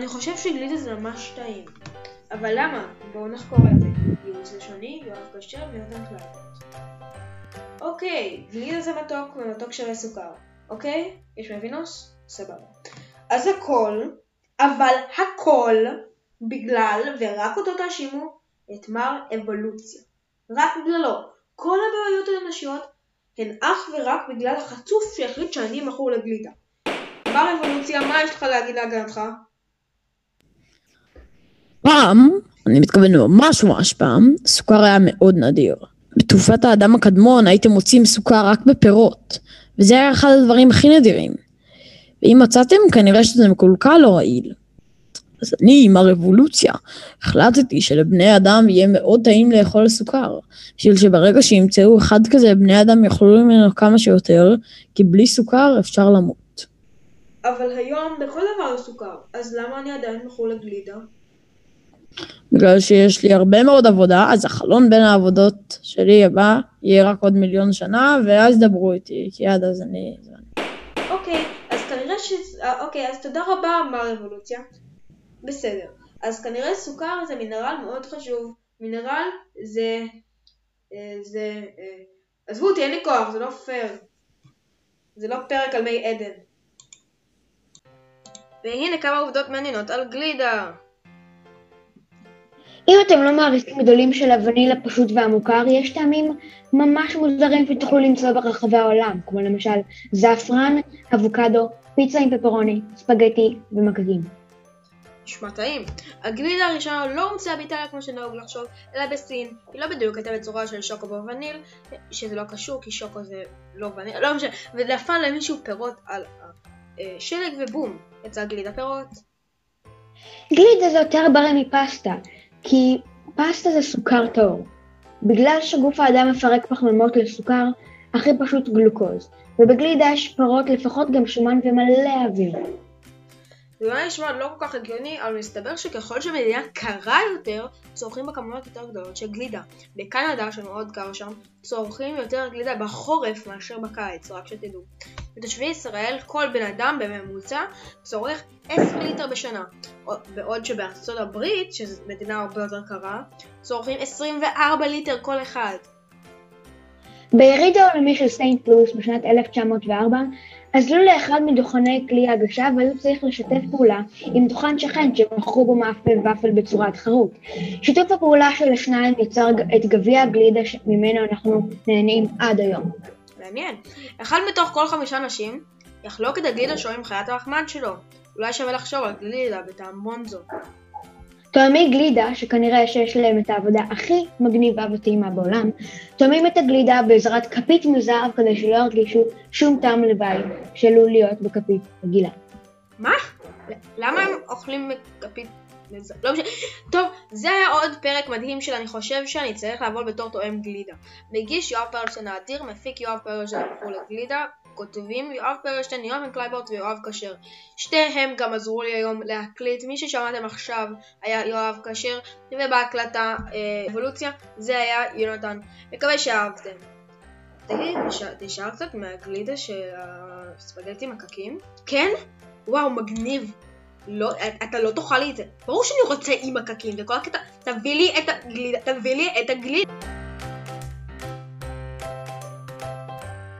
אני חושב שגלידה זה ממש טעים. אבל למה? בואו נחקור את זה. ייעוץ לשוני, יואב כשר ויונתן קלייפורט. אוקיי, גלידה זה מתוק ומתוק שווה סוכר. אוקיי? יש מבינוס? סבבה. אז הכל, אבל הכל, בגלל, ורק אותו תאשימו, את מר אבולוציה. רק בגללו. כל הבעיות האנושיות הן אך ורק בגלל החצוף שהחליט שאני מכור לגלידה. מר אבולוציה, מה יש לך להגיד להגנתך? פעם, אני מתכוון ממש ממש פעם, סוכר היה מאוד נדיר. בתקופת האדם הקדמון הייתם מוצאים סוכר רק בפירות, וזה היה אחד הדברים הכי נדירים. ואם מצאתם, כנראה שזה מקולקל או רעיל. אז אני, עם הרבולוציה, החלטתי שלבני אדם יהיה מאוד טעים לאכול סוכר, בשביל שברגע שימצאו אחד כזה, בני אדם יאכלו ממנו כמה שיותר, כי בלי סוכר אפשר למות. אבל היום בכל דבר סוכר, אז למה אני עדיין מכור לגלידה? בגלל שיש לי הרבה מאוד עבודה, אז החלון בין העבודות שלי הבא יהיה רק עוד מיליון שנה, ואז דברו איתי, כי עד אז אני... אוקיי, אז כנראה ש... אה, אוקיי, אז תודה רבה, מר אבולוציה. בסדר. אז כנראה סוכר זה מינרל מאוד חשוב. מינרל זה... אה, זה... אה, עזבו אותי, אין לי כוח, זה לא פייר. זה לא פרק על מי עדן. והנה כמה עובדות מעניינות על גלידה. אם אתם לא מעריצים גדולים של הוונילה פשוט והמוכר, יש טעמים ממש מוזרים שתוכלו למצוא ברחבי העולם, כמו למשל זעפרן, אבוקדו, פיצה עם פפרוני, ספגטי ומקגים. נשמע טעים. הגלידה הראשונה לא הומצאה באיטליה כמו שנהוג לחשוב, אלא בסין. היא לא בדיוק הייתה בצורה של שוקו בווניל, שזה לא קשור כי שוקו זה לא וניל, לא משנה, ונפל למישהו פירות על השלג ובום, יצא גלידה פירות. גלידה זה יותר בריא מפסטה, כי פסטה זה סוכר טהור. בגלל שגוף האדם מפרק פחמימות לסוכר, הכי פשוט גלוקוז, ובגלידה יש פירות לפחות גם שומן ומלא אוויר. זה אולי נשמע לא כל כך הגיוני, אבל מסתבר שככל שמדינה קרה יותר, צורכים בה כמויות יותר גדולות של גלידה. בקנדה, שמאוד קר שם, צורכים יותר גלידה בחורף מאשר בקיץ, רק שתדעו. בתושבי ישראל, כל בן אדם בממוצע צורך 10 ליטר בשנה, בעוד שבארצות הברית, שזו מדינה הרבה יותר קרה, צורכים 24 ליטר כל אחד. ביריד העולמי של סיינט לואיס בשנת 1904, אזלו לאחד מדוכני כלי ההגשה והיו צריך לשתף פעולה עם דוכן שכן שמכרו בו מאפה וופל בצורת חרוט. שיתוף הפעולה של השניים יצר את גביע הגלידה ממנו אנחנו נהנים עד היום. מעניין. אחד מתוך כל חמישה נשים יחלוק את הגלידה שלו עם חיית המחמד שלו. אולי שווה לחשוב על גלידה בטעם בונזו. תואמי גלידה, שכנראה שיש להם את העבודה הכי מגניבה וטעימה בעולם, טועמים את הגלידה בעזרת כפית מזהב כדי שלא ירגישו שום טעם לוואי שעלול להיות בכפית רגילה. מה? למה הם אוכלים כפית? לא משנה. טוב, זה היה עוד פרק מדהים של אני חושב שאני צריך לעבוד בתור טועם גלידה. מגיש יואב פרלשטיין האדיר, מפיק יואב פרלשטיין לגלידה, כותבים יואב פרלשטיין, יואב קלייבורט ויואב כשר. שתיהם גם עזרו לי היום להקליט, מי ששמעתם עכשיו היה יואב כשר, ובהקלטה אה, אבולוציה זה היה יונתן. מקווה שאהבתם. תגיד, נשאר קצת מהגלידה של הספגטי מקקים? כן? וואו, מגניב. לא, אתה לא תאכל לי את זה. ברור שאני רוצה עם מקקים, וכל הקטע, תביא לי את הגלידה, תביא לי את הגלידה.